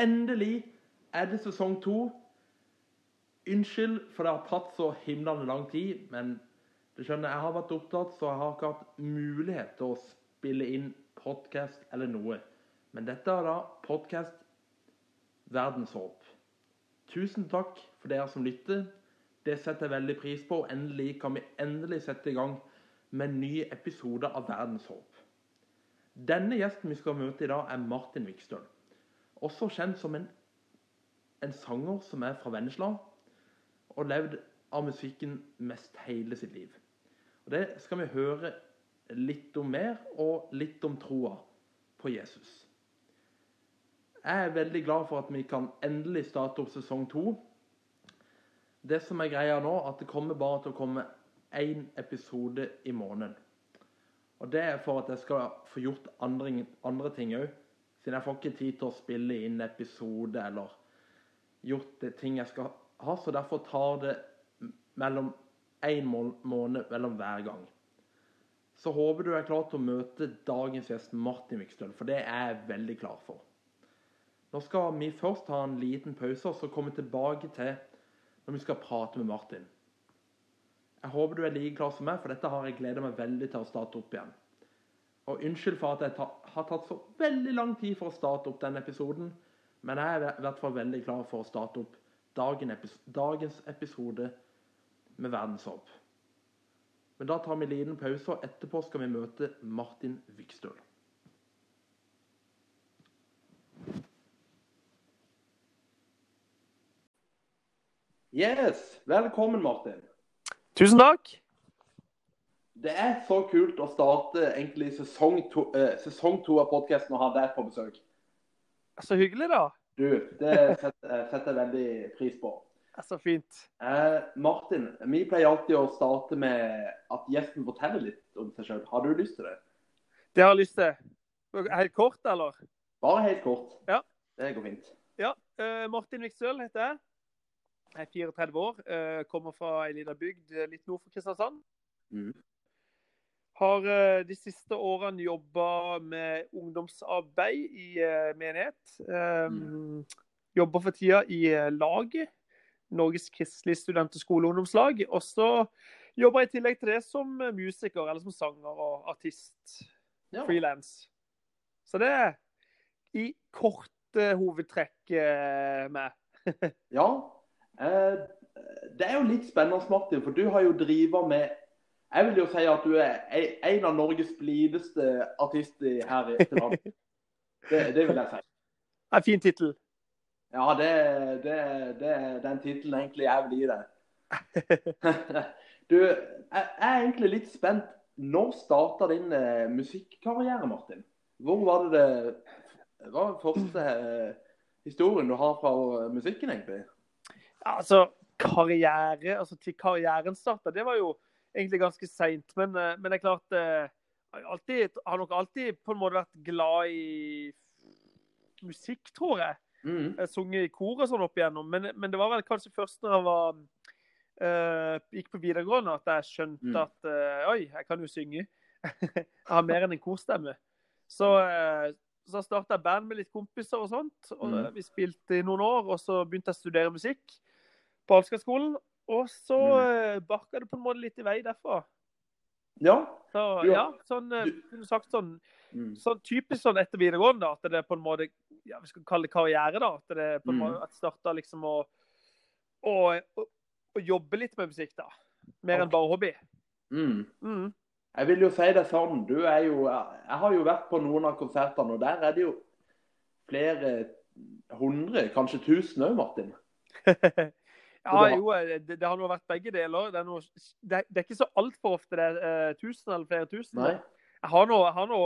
Endelig er det sesong to. Unnskyld for det har tatt så himlende lang tid, men du skjønner, jeg har vært opptatt, så jeg har ikke hatt mulighet til å spille inn podkast eller noe. Men dette er da podkast Verdenshåp. Tusen takk for dere som lytter. Det setter jeg veldig pris på. og Endelig kan vi endelig sette i gang med en ny episode av Verdenshåp. Denne gjesten vi skal møte i dag, er Martin Vikstøl. Også kjent som en, en sanger som er fra Vennesla, og levd av musikken mest hele sitt liv. Og Det skal vi høre litt om mer, og litt om troa på Jesus. Jeg er veldig glad for at vi kan endelig starte opp sesong to. Det som er greia nå, at det kommer bare til å komme én episode i måneden. Og det er for at jeg skal få gjort andre, andre ting òg. Siden jeg får ikke tid til å spille inn episode eller gjort det ting jeg skal ha. Så derfor tar det mellom én måned mellom hver gang. Så håper du er klar til å møte dagens gjest Martin Vikstøl, for det er jeg veldig klar for. Nå skal vi først ha en liten pause, og så komme tilbake til når vi skal prate med Martin. Jeg håper du er like klar som meg, for dette har jeg gleda meg veldig til å starte opp igjen. Og Unnskyld for at jeg har tatt så veldig lang tid for å starte opp denne episoden, men jeg er i hvert fall veldig klar for å starte opp dagens episode med Verdenshåp. Men da tar vi en liten pause, og etterpå skal vi møte Martin Vikstøl. Yes, velkommen Martin. Tusen takk. Det er så kult å starte egentlig sesong to, eh, sesong to av podkasten og ha deg på besøk. Så hyggelig, da. Du, det setter, setter jeg veldig pris på. Det er så fint. Eh, Martin, vi pleier alltid å starte med at gjesten forteller litt om seg sjøl. Har du lyst til det? Det har jeg lyst til. Helt kort, eller? Bare helt kort. Ja. Det går fint. Ja. Eh, Martin Viksøl heter jeg. Jeg er 34 år, uh, kommer fra ei lita bygd litt nord for Kristiansand. Mm. Har uh, de siste årene jobba med ungdomsarbeid i menighet. Um, mm. Jobber for tida i laget. Norges kristelige student- og skoleungdomslag. Og så jobber jeg i tillegg til det som musiker, eller som sanger og artist. Ja. Frilans. Så det er i korte hovedtrekk med. ja. Eh, det er jo litt spennende, Martin, for du har jo driva med Jeg vil jo si at du er en av Norges blideste artister her i landet. Det, det, vil jeg si. Det er en fin tittel. Ja, det, det, det er den tittelen egentlig jeg vil gi deg. Du, jeg er egentlig litt spent. Når starta din eh, musikkarriere, Martin? Hvor var det det Hva var den første eh, historien du har fra musikken, egentlig? Ja, altså, karriere Altså, til karrieren starta, det var jo egentlig ganske seint. Men, men, det er klart Jeg alltid, har nok alltid på en måte vært glad i musikk, tror jeg. Mm. Jeg sunget i kor og sånn opp igjennom. Men, men, det var vel kanskje først når jeg var uh, gikk på videregående at jeg skjønte Mm. at uh, oi, jeg kan jo synge. jeg har mer enn en korstemme. Så, uh, så starta jeg band med litt kompiser og sånt. og Mm. Vi spilte i noen år, og så begynte jeg å studere musikk på Alskaskolen. Og så Mm. bakka det på en måte litt i vei derfra. Ja. Så ja, sånn uh, kunne sagt sånn Mm. sånn typisk sånn etter videregående, at det på en måte ja, vi skal kalle det karriere. da, At det på en Mm. måte at starta liksom å, å, å, å jobbe litt med musikk, da. Mer enn bare hobby. Mm. Mm. Jeg vil jo si det sånn. Du er jo Jeg har jo vært på noen av konsertene, og der er det jo flere hundre, kanskje tusen òg, Martin. ja, jo, eh, det, det har nå vært begge deler. Det er, noe, det, det er ikke så altfor ofte det er uh, tusen eller flere tusen. Nei. Jeg har nå, har nå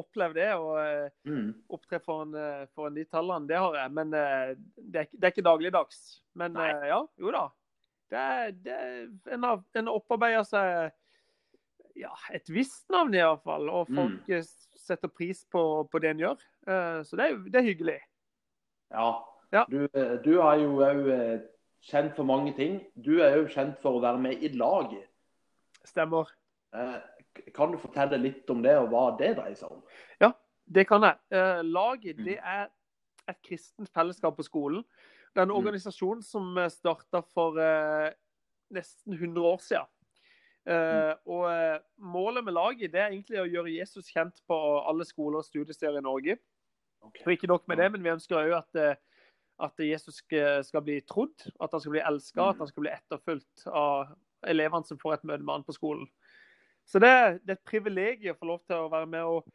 opplevd det, å eh, Mm. opptre foran, eh, foran de tallene. Det har jeg. Men eh, det, er, det er ikke dagligdags. Men eh, ja, jo da. Det det en, av, en opparbeider seg ja, et visst navn, i hvert fall. Og folk mm. setter pris på, på det en gjør. Eh, så det er, det er hyggelig. Ja. Ja. Du, du har jo òg kjent for mange ting. Du er jo kjent for å være med i laget. Stemmer. Eh, Kan du fortelle litt om det, og hva det dreier seg om? Ja, Det kan jeg. Eh, laget, det er et kristent fellesskap på skolen. Det er en Mm. organisasjon som starta for eh, nesten 100 år siden. Eh, og eh, Målet med laget det er egentlig å gjøre Jesus kjent på alle skoler og studiesteder i Norge. Og ikke nok med det, men vi ønsker òg at, eh, at Jesus skal, bli trodd, at han skal bli elska, Mm. at han skal bli etterfulgt av elevene som får et møte med han på skolen. Så det, det er et privilegium å få lov til å være med og,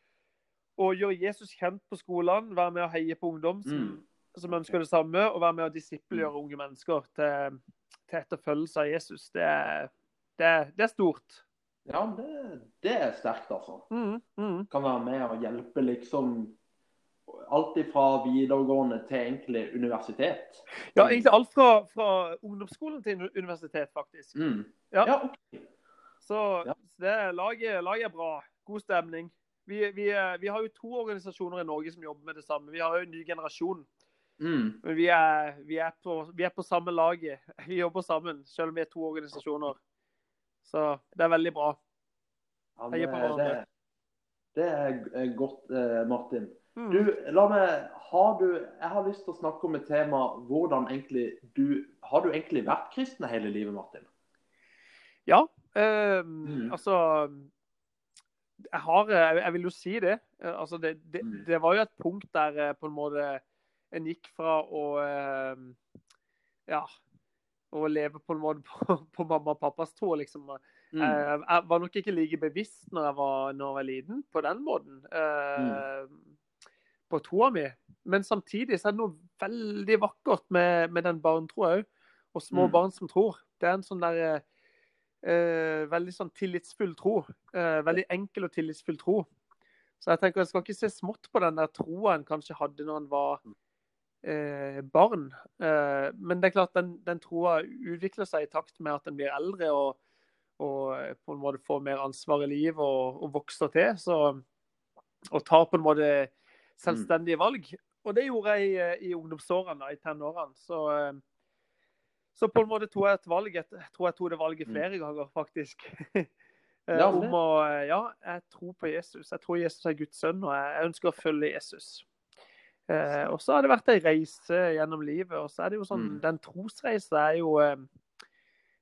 og gjøre Jesus kjent på skolene, være med og heie på ungdom som, Mm. som ønsker det samme, og være med og disiplegjøre unge mennesker til, til etterfølgelse av Jesus. Det det det er stort. Ja, det, det er sterkt, altså. Mm, mm. Kan være med og hjelpe liksom alt fra videregående til egentlig universitet. Ja, egentlig alt fra, fra ungdomsskolen til universitet, faktisk. Mm. Ja. ja, ok. Så Ja. det, laget, laget er bra. God stemning. Vi, vi, er- vi har jo to organisasjoner i Norge som jobber med det samme. Vi har jo en ny generasjon. Mm. Men vi er, vi er, på, vi er på samme laget. Vi jobber sammen, selv om vi er to organisasjoner. Så det er veldig bra. Ja, på det, det, er er godt, eh, Martin. Mm. Du, la meg har du, Jeg har lyst til å snakke om et tema hvordan egentlig du Har du egentlig vært kristen hele livet, Martin? Ja. Øh, Mm. Altså jeg, har, jeg jeg vil jo si det. Eh, Altså det, det. Mm. Det var jo et punkt der eh, på en måte en gikk fra å Ja. Å leve på en måte på, på mamma og pappas tå, liksom. Mm. Eh, Jeg var nok ikke like bevisst når jeg var, når jeg var liten, på den måten. eh, På troa mi. Men samtidig så er det noe veldig vakkert med, med den barntroa òg. Og små Mm. barn som tror. Det er en sånn der eh, Veldig sånn tillitsfull tro. Eh, veldig enkel og tillitsfull tro. Så jeg tenker jeg skal ikke se smått på den der troa en kanskje hadde når en var eh, barn. Eh, men det er klart den, den troa utvikler seg i takt med at en blir eldre og, og eh, på en måte får mer ansvar i livet og, og vokser til. Så, og tar på en måte selvstendige valg. Og det gjorde jeg i, eh, ungdomsårene, i tenårene. Så, eh, så på en måte tok jeg et valg. Jeg tror jeg tok det valget Mm. flere ganger, faktisk. Eh, Ja, om det- å Ja, jeg tror på Jesus. Jeg tror Jesus er Guds sønn, og jeg ønsker å følge Jesus. Eh, og så har det vært ei reise gjennom livet. Og så er det jo sånn Mm. Den trosreisen er jo eh,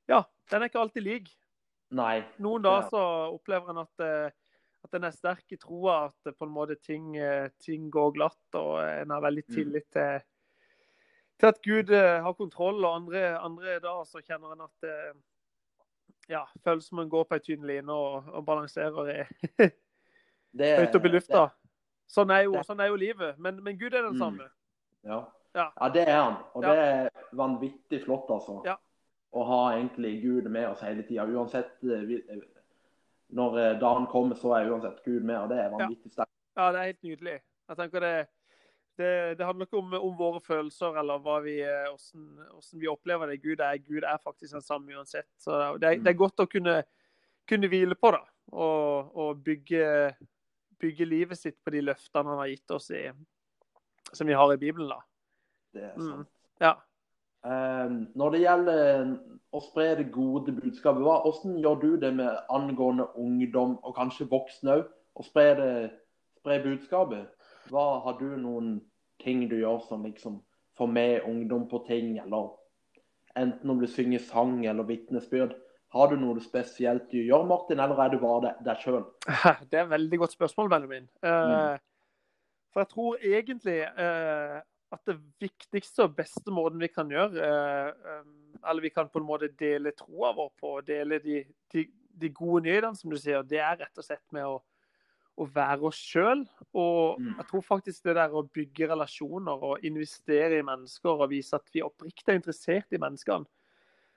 Ja, den er ikke alltid lik. Nei. Noen Ja. så opplever en at, eh, at en er sterk i troa, at på en måte ting, eh, ting går glatt, og en har veldig Mm. tillit til, til at Gud eh, har kontroll. Og andre, andre da så kjenner en at det ja, føles som en går på ei tynn line og, og balanserer i, Det, høyt opp i lufta. Sånn er jo, sånn er jo livet. Men, men Gud er den Mm. samme. Ja. Ja. ja, det er han. Og Ja. det er vanvittig flott, altså. Ja. Å ha egentlig Gud med oss hele tida. Uansett eh, eh, Når eh, dagen kommer, så er uansett Gud med, og det er vanvittig sterkt. Ja, det er helt nydelig. Jeg tenker det, det, det handler ikke om, om våre følelser eller vi, eh, hvordan, hvordan vi opplever det. Gud er, Gud er faktisk den samme uansett. Så det er, det er godt å kunne, kunne hvile på da, Og, og bygge, bygge livet sitt på de løftene han har gitt oss, i, som vi har i Bibelen. da. Det er Mm. sant. Ja. Eh, når det gjelder å spre det gode budskapet, hva, hvordan gjør du det med angående ungdom, og kanskje voksne òg? Å spre, det, spre budskapet? Hva Har du noen ting du gjør som liksom får med ungdom på ting, eller enten om du synger sang eller vitnesbyrd? Har du noe spesielt du gjør, Martin, eller er du bare deg, deg sjøl? Det er et veldig godt spørsmål, Benjamin. Eh, Mm. For jeg tror egentlig eh, at det viktigste og beste måten vi kan gjøre eh, um, Eller vi kan på en måte dele troa vår på, dele de, de, de gode nyhetene, som du sier, det er rett og slett med å, å være oss sjøl. Og Mm. jeg tror faktisk det der å bygge relasjoner og investere i mennesker og vise at vi oppriktig er interessert i menneskene.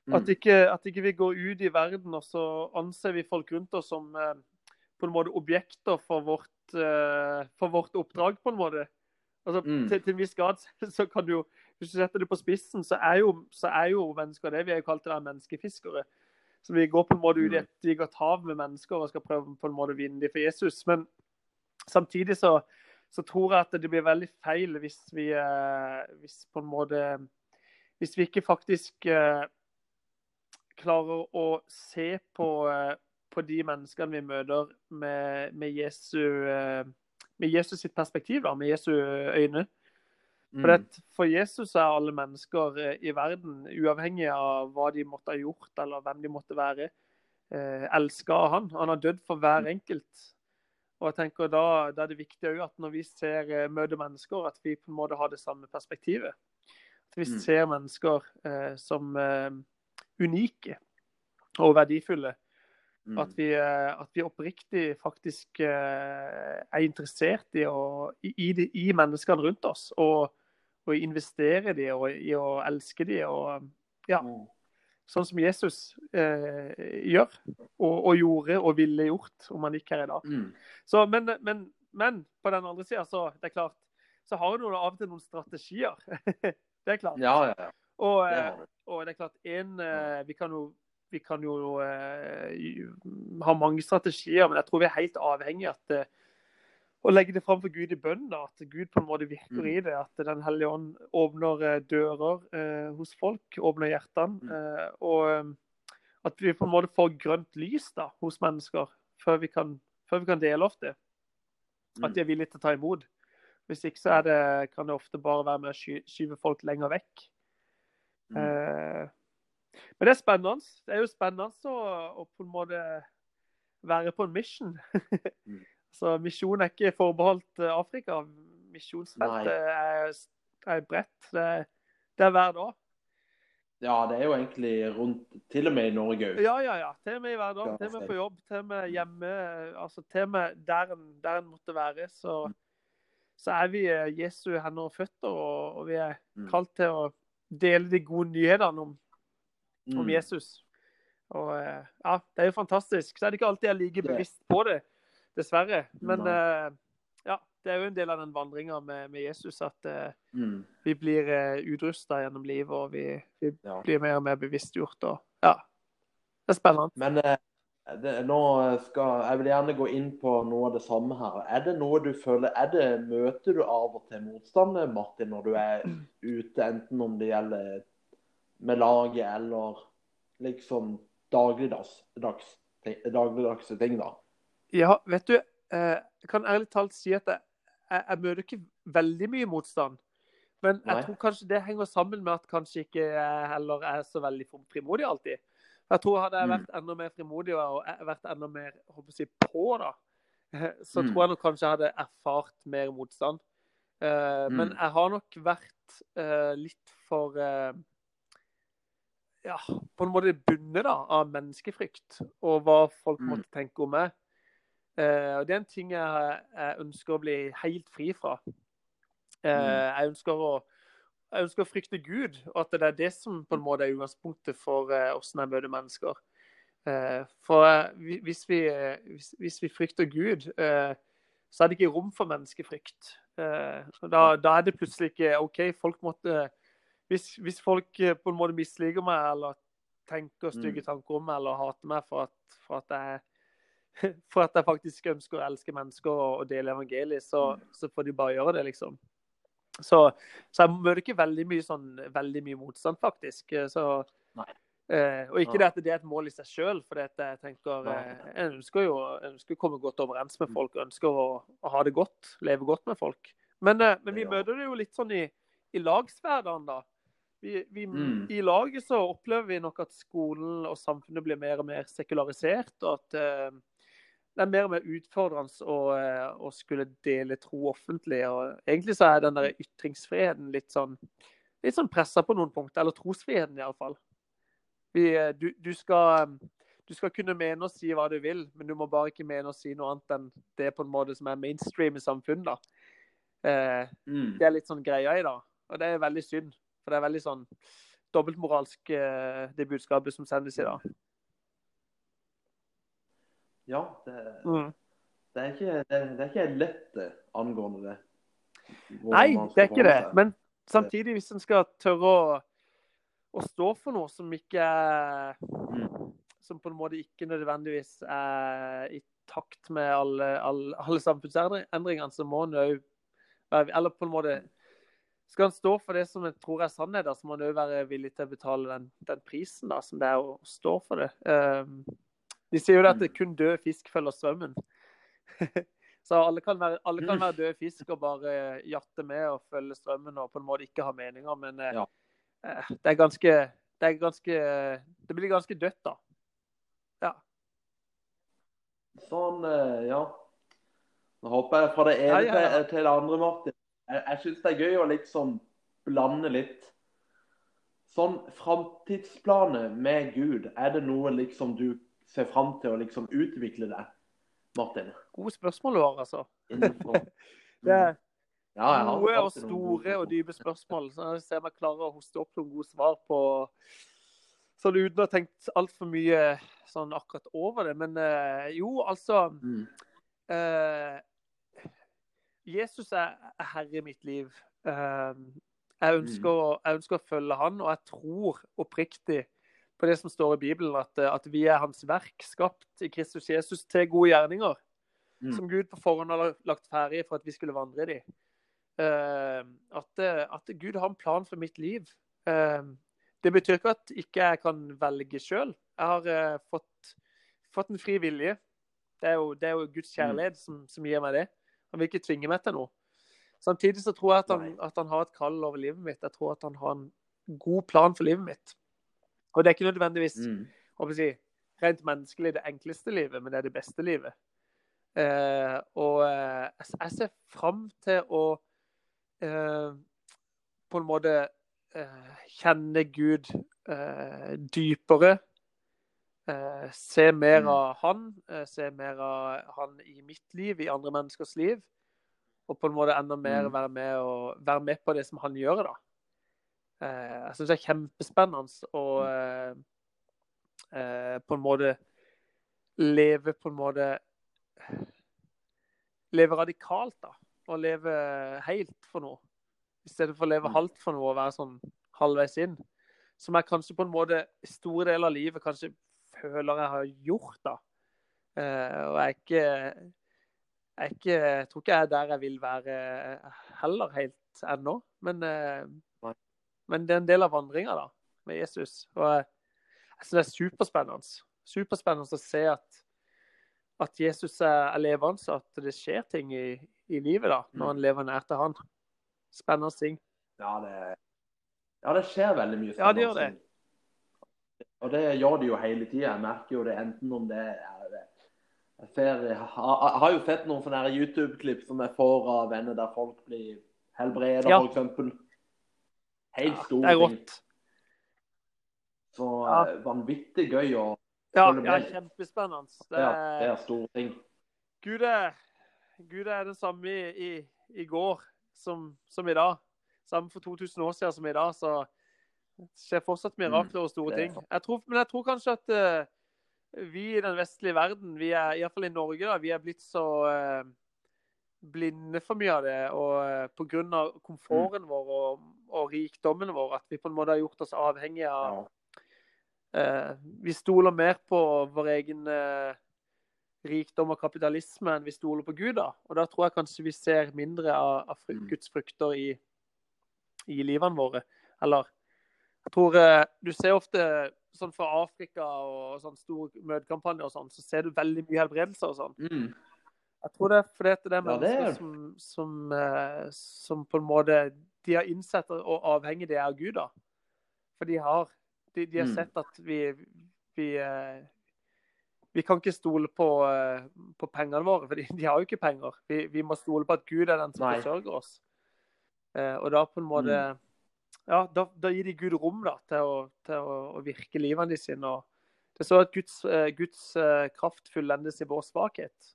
Mm. At ikke, at ikke vi går ut i verden og så anser vi folk rundt oss som eh, på en måte objekter for vårt, eh, for vårt oppdrag, på en måte. Altså, Mm. til, til en viss grad så kan du jo Hvis du setter det på spissen, så er jo, så er jo mennesker det. Vi har jo kalt det der menneskefiskere. Så vi går på en måte ut i Mm. et digert hav med mennesker og skal prøve på en måte å vinne dem for Jesus. Men samtidig så, så tror jeg at det blir veldig feil hvis vi eh, hvis på en måte Hvis vi ikke faktisk eh, klarer å se på, eh, på de menneskene vi møter med, med, Jesu, med Jesus sitt perspektiv, da, med Jesu øyne. For, det, for Jesus er alle mennesker eh, i verden, uavhengig av hva de måtte ha gjort eller hvem de måtte være, eh, elska av han. Han har dødd for hver enkelt. Og jeg tenker Da, da er det viktig at når vi ser eh, møter mennesker, at vi på en måte har det samme perspektivet. At vi Mm. ser mennesker eh, som eh, unike og verdifulle. Mm. At vi, eh, at vi oppriktig faktisk eh, er interessert i, å, i, de- i menneskene rundt oss. Og, og investere i de, og i å elske de, og ja, Mm. sånn som Jesus eh, gjør. Og, og gjorde og ville gjort om han ikke er i dag. Mm. Så, men, men, men på den andre sida, så det er klart, så har du av og til noen strategier. det er klart. Ja, ja, ja. Og, Det eh, og det er klart, en, vi kan jo, vi kan jo eh, ha mange strategier, men jeg tror vi er helt avhengig av at, eh, å legge det fram for Gud i bønn. At Gud på en måte virker Mm. i det. At Den hellige ånd åpner eh, dører eh, hos folk, åpner hjertene. Mm. Eh, og at vi på en måte får grønt lys da, hos mennesker før vi kan, før vi kan dele opp det. At Mm. de er villige til å ta imot. Hvis ikke så er det, kan det ofte bare være med å skyve folk lenger vekk. Eh, men det er spennende. Det er jo spennende å, å på en måte være på en mission. Mm. Så misjon er ikke forbeholdt eh, Afrika. Misjonsfeltet er, er bredt. Det, det er hver dag. Ja, det er jo egentlig rundt Til og med i Norge òg. Ja, ja, ja. Til og med i hverdagen. Til og med på jobb. Til og med hjemme. Altså til og med der en, der en måtte være. Så, så er vi eh, Jesu hender og føtter, og, og vi er Mm. kalt til å dele de gode nyhetene om om Mm. Jesus. Og eh, ja, Det er jo fantastisk. Så er det ikke alltid jeg er like bevisst på det, dessverre. Men eh, ja, det er jo en del av den vandringa med, med Jesus at uh, Mm. vi blir uh, utrusta gjennom livet, og vi, vi Ja. blir mer og mer bevisstgjort. Og ja, det er spennende. Men det, nå skal jeg vil gjerne gå inn på noe av det samme her. Er det noe du føler er det, Møter du av og til motstand, Martin, når du er ute, enten om det gjelder med laget eller liksom dagligdags, dags, dagligdagse ting, da? Ja, vet du, eh, jeg kan ærlig talt si at jeg, jeg, jeg møter ikke veldig mye motstand. Men jeg Nei. tror kanskje det henger sammen med at kanskje ikke jeg heller er så veldig frimodig alltid. Jeg tror hadde jeg Mm. vært enda mer frimodig og vært enda mer håper jeg, på, da, så Mm. tror jeg nok kanskje jeg hadde erfart mer motstand. Eh, Men Mm. jeg har nok vært eh, litt for ja, på en måte bundet da, av menneskefrykt og hva folk Mm. måtte tenke om meg. Eh, og Det er en ting jeg, jeg ønsker å bli helt fri fra. Eh, Mm. jeg, ønsker å, jeg ønsker å frykte Gud, og at det er det som på en måte er utgangspunktet for eh, hvordan jeg møter mennesker. Eh, for hvis, vi, hvis, hvis vi frykter Gud, eh, så er det ikke rom for menneskefrykt. Eh, da, da er det plutselig ikke OK, folk måtte hvis, hvis folk eh, på en måte misliker meg, eller tenker stygge Mm. tanker om meg, eller hater meg for at, for at jeg for at jeg faktisk ønsker å elske mennesker og, dele evangeliet, så, Mm. så får de bare gjøre det, liksom. Så, så jeg møter ikke veldig mye sånn veldig mye motstand, faktisk. Eh, Så, eh, og ikke det at det er et mål i seg sjøl, for jeg tenker eh, Jeg ønsker jo jeg ønsker å komme godt overens med Mm. folk, jeg ønsker å, å ha det godt, leve godt med folk. Men, eh, men vi møter det jo litt sånn i, i lagshverdagen, da. Vi, vi, Mm. I laget så opplever vi nok at skolen og samfunnet blir mer og mer sekularisert, og at eh, det er mer og mer utfordrende å, eh, å skulle dele tro offentlig. og Egentlig så er den der ytringsfriheten litt sånn, litt sånn pressa på noen punkter, eller trosfriheten iallfall. Du, du, skal, du skal kunne mene og si hva du vil, men du må bare ikke mene og si noe annet enn det på en måte som er mainstream i samfunnet. da. Eh, Mm. det er litt sånn greia i dag, og det er veldig synd. For det er veldig sånn dobbeltmoralsk, eh, det budskapet som sendes i dag. Ja, det, Mm. det, er ikke, det, det er ikke lett eh, angående det. Nei, det er ikke det. Men samtidig, hvis en skal tørre å, å stå for noe som ikke er Mm. Som på en måte ikke nødvendigvis er i takt med alle, alle, alle samfunnsendringene, så må en òg Eller på en måte Skal han stå for det som jeg tror er sannhet, da, så må han òg være villig til å betale den, den prisen da, som det er å stå for det. Um, de sier jo det at det kun død fisk følger strømmen. Så alle kan, være, alle kan være døde fisk og bare jatte med og følge strømmen og på en måte ikke ha meninger, men eh, Ja. eh, det er ganske Det er ganske Det blir ganske dødt, da. Ja. Sånn, eh, ja. Nå hopper jeg fra det ene Ja, ja, ja. Til, til det andre, Martin. Jeg, jeg syns det er gøy å liksom blande litt. Sånn framtidsplaner med Gud, er det noe liksom du ser fram til å liksom utvikle deg, Martin? Gode spørsmål du altså. Det er Ja, gode og store og dype spørsmål. Så jeg ser om jeg klarer å hoste opp noen gode svar på Sånn uten å ha tenkt altfor mye sånn akkurat over det. Men øh, jo, altså Mm. Jesus er, er herre i mitt liv. Eh, jeg, ønsker, å- jeg ønsker å følge han, og jeg tror oppriktig på det som står i Bibelen, at, at vi er hans verk, skapt i Kristus Jesus til gode gjerninger. Mm. Som Gud på forhånd har lagt ferdig for at vi skulle vandre i de. Eh, at, at Gud har en plan for mitt liv. Eh, det betyr ikke at ikke jeg kan velge sjøl. Jeg har eh, fått, fått en fri vilje. Det er jo, det er jo Guds kjærlighet som, som gir meg det. Han vil ikke tvinge meg til noe. Samtidig så tror jeg at han, at han har et kall over livet mitt. Jeg tror at han har en god plan for livet mitt. Og det er ikke nødvendigvis Mm. si, rent menneskelig det enkleste livet, men det er det beste livet. Eh, og eh, jeg jeg ser fram til å eh, på en måte eh, kjenne Gud eh, dypere. Eh, se mer Mm. av Han, eh, se mer av Han i mitt liv, i andre menneskers liv. Og på en måte enda mer Mm. være, med og, være med på det som han gjør, da. Eh, jeg syns det er kjempespennende å eh, eh, på en måte leve på en måte Leve radikalt, da. Og leve helt for noe. I stedet for å leve Mm. halvt for noe og være sånn halvveis inn. Som er kanskje på en måte store deler av livet kanskje føler jeg har gjort, da. Eh, og jeg er ikke jeg, ikke, jeg tror ikke jeg er der jeg vil være heller helt ennå. Men, eh, men det er en del av vandringa da, med Jesus. Og jeg, jeg synes det er superspennende. Superspennende å se at, at Jesus er, levende, at det skjer ting i, i livet da, når han lever nær til han. Spennende ting. Ja, det, ja, det skjer veldig mye Ja, det gjør det. Og det gjør de jo hele tida. Jeg merker jo det enten om det er jeg, ser, jeg, har, jo sett noen sånne YouTube-klipp som jeg får av venner der folk blir helbreda, Ja. eksempel. Helt Ja, det er ting. Så Ja. eh, vanvittig gøy å Ja, ja kjempespennende. Det ja, det er store ting. Gud er, Gud er den samme i, i, i går som, som i dag. Samme for 2000 år siden som i dag. Så skjer fortsatt mirakler og store Mm, det er ting. Jeg tror, men jeg tror kanskje at uh, vi i den vestlige verden, vi er iallfall i Norge, da, vi er blitt så uh, blinde for mye av det. Og uh, pga. komforten vår og, og rikdommen vår, at vi på en måte har gjort oss avhengige av. Eh, vi stoler mer på vår egen eh, rikdom og kapitalisme enn vi stoler på Gud. da. Og da tror jeg kanskje vi ser mindre av, av Mm. Guds frukter i, i livene våre. Eller jeg tror eh, Du ser ofte sånn fra Afrika og sånn stor møtekampanjer og sånn, så ser du veldig mye helbredelser og sånn. Mm. Jeg tror det er fordi det er Ja, det er- som, som, eh, som på en måte De har innsett og avhengig det er av Gud, da. For de har, de, de har Mm. sett at vi vi, eh, vi kan ikke stole på, på pengene våre, for de, de har jo ikke penger. Vi, vi må stole på at Gud er den som forsørger oss. Eh, og da på en måte Ja, da, da gir de Gud rom da, til, å, til å, å virke livene sine. Og det står at Guds, eh, Guds eh, kraft fullendes i vår svakhet.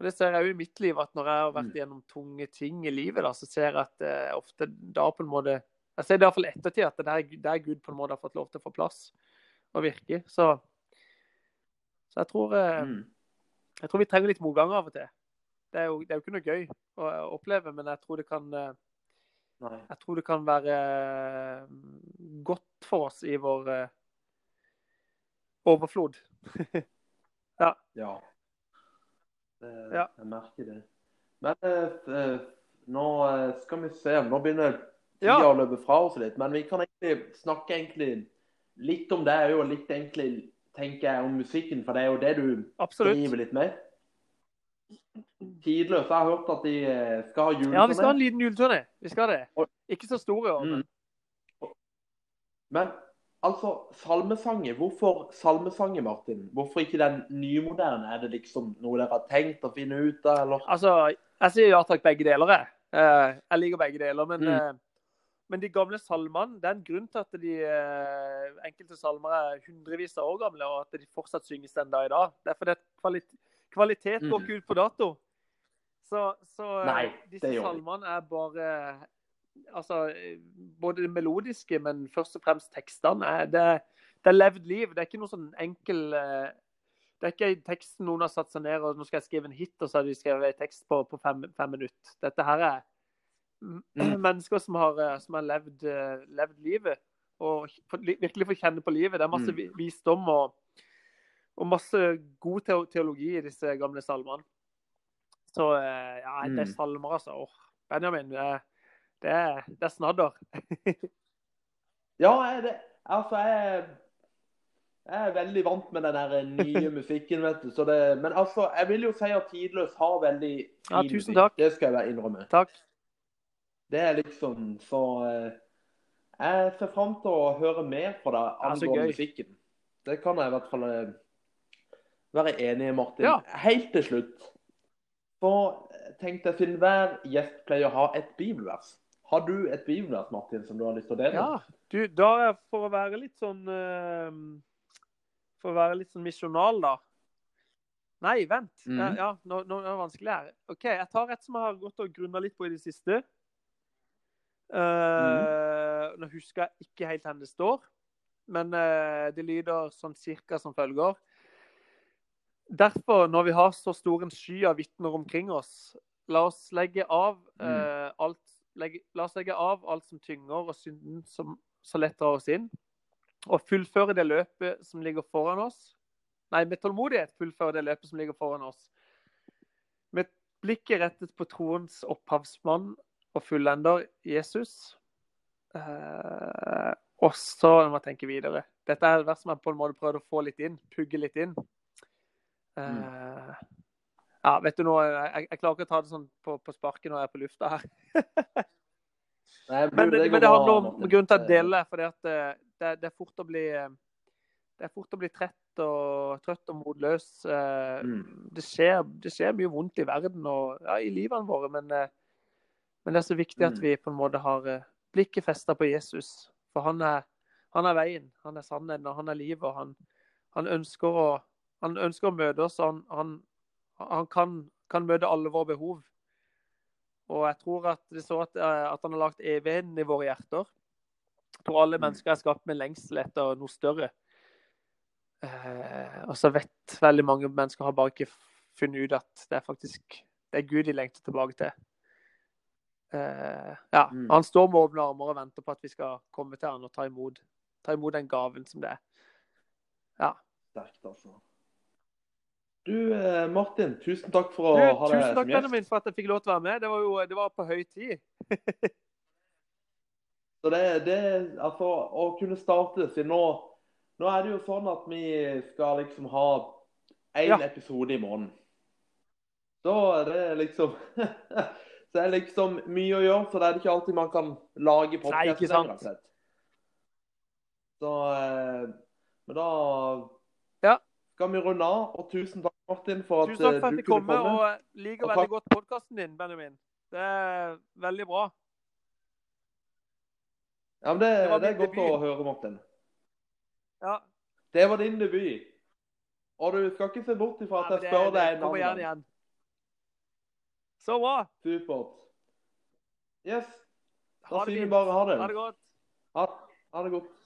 Og Det ser jeg jo i mitt liv, at når jeg har vært Mm. gjennom tunge ting i livet, da, så ser jeg at eh, ofte da på en måte Jeg ser det iallfall i ettertid at det er der Gud på en måte har fått lov til å få plass og virke. Så, så jeg tror eh, Mm. jeg tror vi trenger litt motgang av og til. Det er jo, det er jo ikke noe gøy å oppleve, men jeg tror det kan eh, Nei. jeg tror det kan være eh, godt for oss i vår eh, overflod. Ja. Det, Ja. Jeg merker det. Men eh, nå skal vi se. Nå begynner tida Ja. å løpe fra oss litt. Men vi kan egentlig snakke egentlig litt om det òg, og litt egentlig tenker jeg om musikken. For det er jo det du Absolutt. driver litt med. Tidløs. Jeg har hørt at de eh, skal ha juleturné. Ja, vi skal ha en liten juleturné. Vi skal det. Ikke så stor i år, men Mm. Men altså, salmesanger. Hvorfor salmesanger, Martin? Hvorfor ikke den nymoderne? Er det liksom noe dere har tenkt å finne ut av, eller? altså Jeg sier ja takk, begge deler, jeg. Eh, Jeg liker begge deler, men, Mm. eh, men de gamle salmene Det er en grunn til at de enkelte salmer er hundrevis av år gamle, og at de fortsatt synges den dag i dag. Det er fordi kvalitet, går Mm. ikke ut på dato. Så, så eh, Nei, disse salmene er bare Altså, eh, både det melodiske, men først og fremst tekstene. Er, det, det er levd liv. Det er ikke noe sånn enkel eh, Det er ikke teksten tekst noen har satt seg ned og nå skal jeg skrive en hit, og så har de skrevet en tekst på, på fem, fem minutter. Dette her er mm, Mm. mennesker som har, som har levd, levd livet, og virkelig får kjenne på livet. Det er masse Mm. visdom og, og masse god teologi i disse gamle salmene. Så eh, ja, det er Mm. salmer, altså. Oh, Benjamin, det er, det er, er snadder. Ja, det. Altså, jeg, jeg er veldig vant med den der nye musikken, vet du. Så det, men altså, jeg vil jo si at Tidløs har veldig fin Ja, tusen musikk. takk. Det skal jeg innrømme. Takk. Det er liksom så eh, Jeg ser fram til å høre mer fra deg angående ja, musikken. Det kan jeg i hvert fall eh, være enig Martin. Ja. Helt til slutt For tenkte jeg, siden hver gjest pleier å ha et bibelvers Har du et bibelvers, Martin, som du har lyst til å dele? Ja, du, da er for å være litt sånn eh, For å være litt sånn misjonal, da. Nei, vent. Mm Ja, ja nå, nå er det vanskelig her. OK, jeg tar et som jeg har gått og grunna litt på i det siste. Eh, Nå husker jeg ikke helt hvor det står, men uh, det lyder sånn cirka som følger. Derfor, når vi har så stor en sky av vitner omkring oss, la oss legge av eh, alt legge, La oss legge av alt som tynger og synden som så lett drar oss inn, og fullføre det løpet som ligger foran oss. Nei, med tålmodighet fullføre det løpet som ligger foran oss. Med blikket rettet på troens opphavsmann og fullender, Jesus. Eh, og så må jeg tenke videre. Dette er vers som jeg på en måte prøvde å få litt inn. Pugge litt inn. Eh, ja, vet du noe, jeg, jeg klarer ikke å ta det sånn på, på sparket når jeg er på lufta her. Nei, Men, det, men det handler om grunnen til at jeg deler det, fordi at det, det, det er fort å bli det er fort å bli trett og, trøtt og motløs. Eh, Mm. Det, skjer, det skjer mye vondt i verden og ja, i livene våre, men, eh, men det er så viktig at Mm. vi på en måte har eh, blikket festa på Jesus. For han er, han er veien, han er sannheten og han er livet. og Han, han, ønsker, å, han ønsker å møte oss. Han, han, han kan, kan møte alle våre behov. Og jeg tror at det så at, eh, at han har lagt evigheten i våre hjerter. Jeg tror alle Mm. mennesker er skapt med lengsel etter noe større. Eh, og så vet veldig mange mennesker har bare ikke funnet ut at det er faktisk det er Gud de lengter tilbake til. Eh, ja, Mm. Han står med åpne armer og venter på at vi skal komme til han og ta imot, ta imot den gaven som det er. Ja. Sterkt, altså. Du, eh, Martin, tusen takk for å Du, ha deg tusen takk som gjest. Benjamin, for at jeg fikk lov til å være med. Det var jo det var på høy tid. Så det, det Altså, å kunne starte siden nå Nå er det jo sånn at vi skal liksom ha én Ja. episode i måneden. Så det er liksom Så det er liksom mye å gjøre, så det er ikke alltid man kan lage podkast. Så eh, Men da. Skal vi runde av. Og tusen takk, Martin, for at Tusen takk eh, for at du jeg kunne komme, komme. og liker Og veldig godt podkasten din, Benjamin. Det er veldig bra. Ja, men det, Det det er godt debut. å høre, Martin. Ja, Det var din debut. Og du skal ikke se bort ifra at ja, jeg spør det, deg en annen gang. igjen. Så bra. Supert. Yes. Da sier vi bare ha det. Ha det godt. Ha, ha det godt.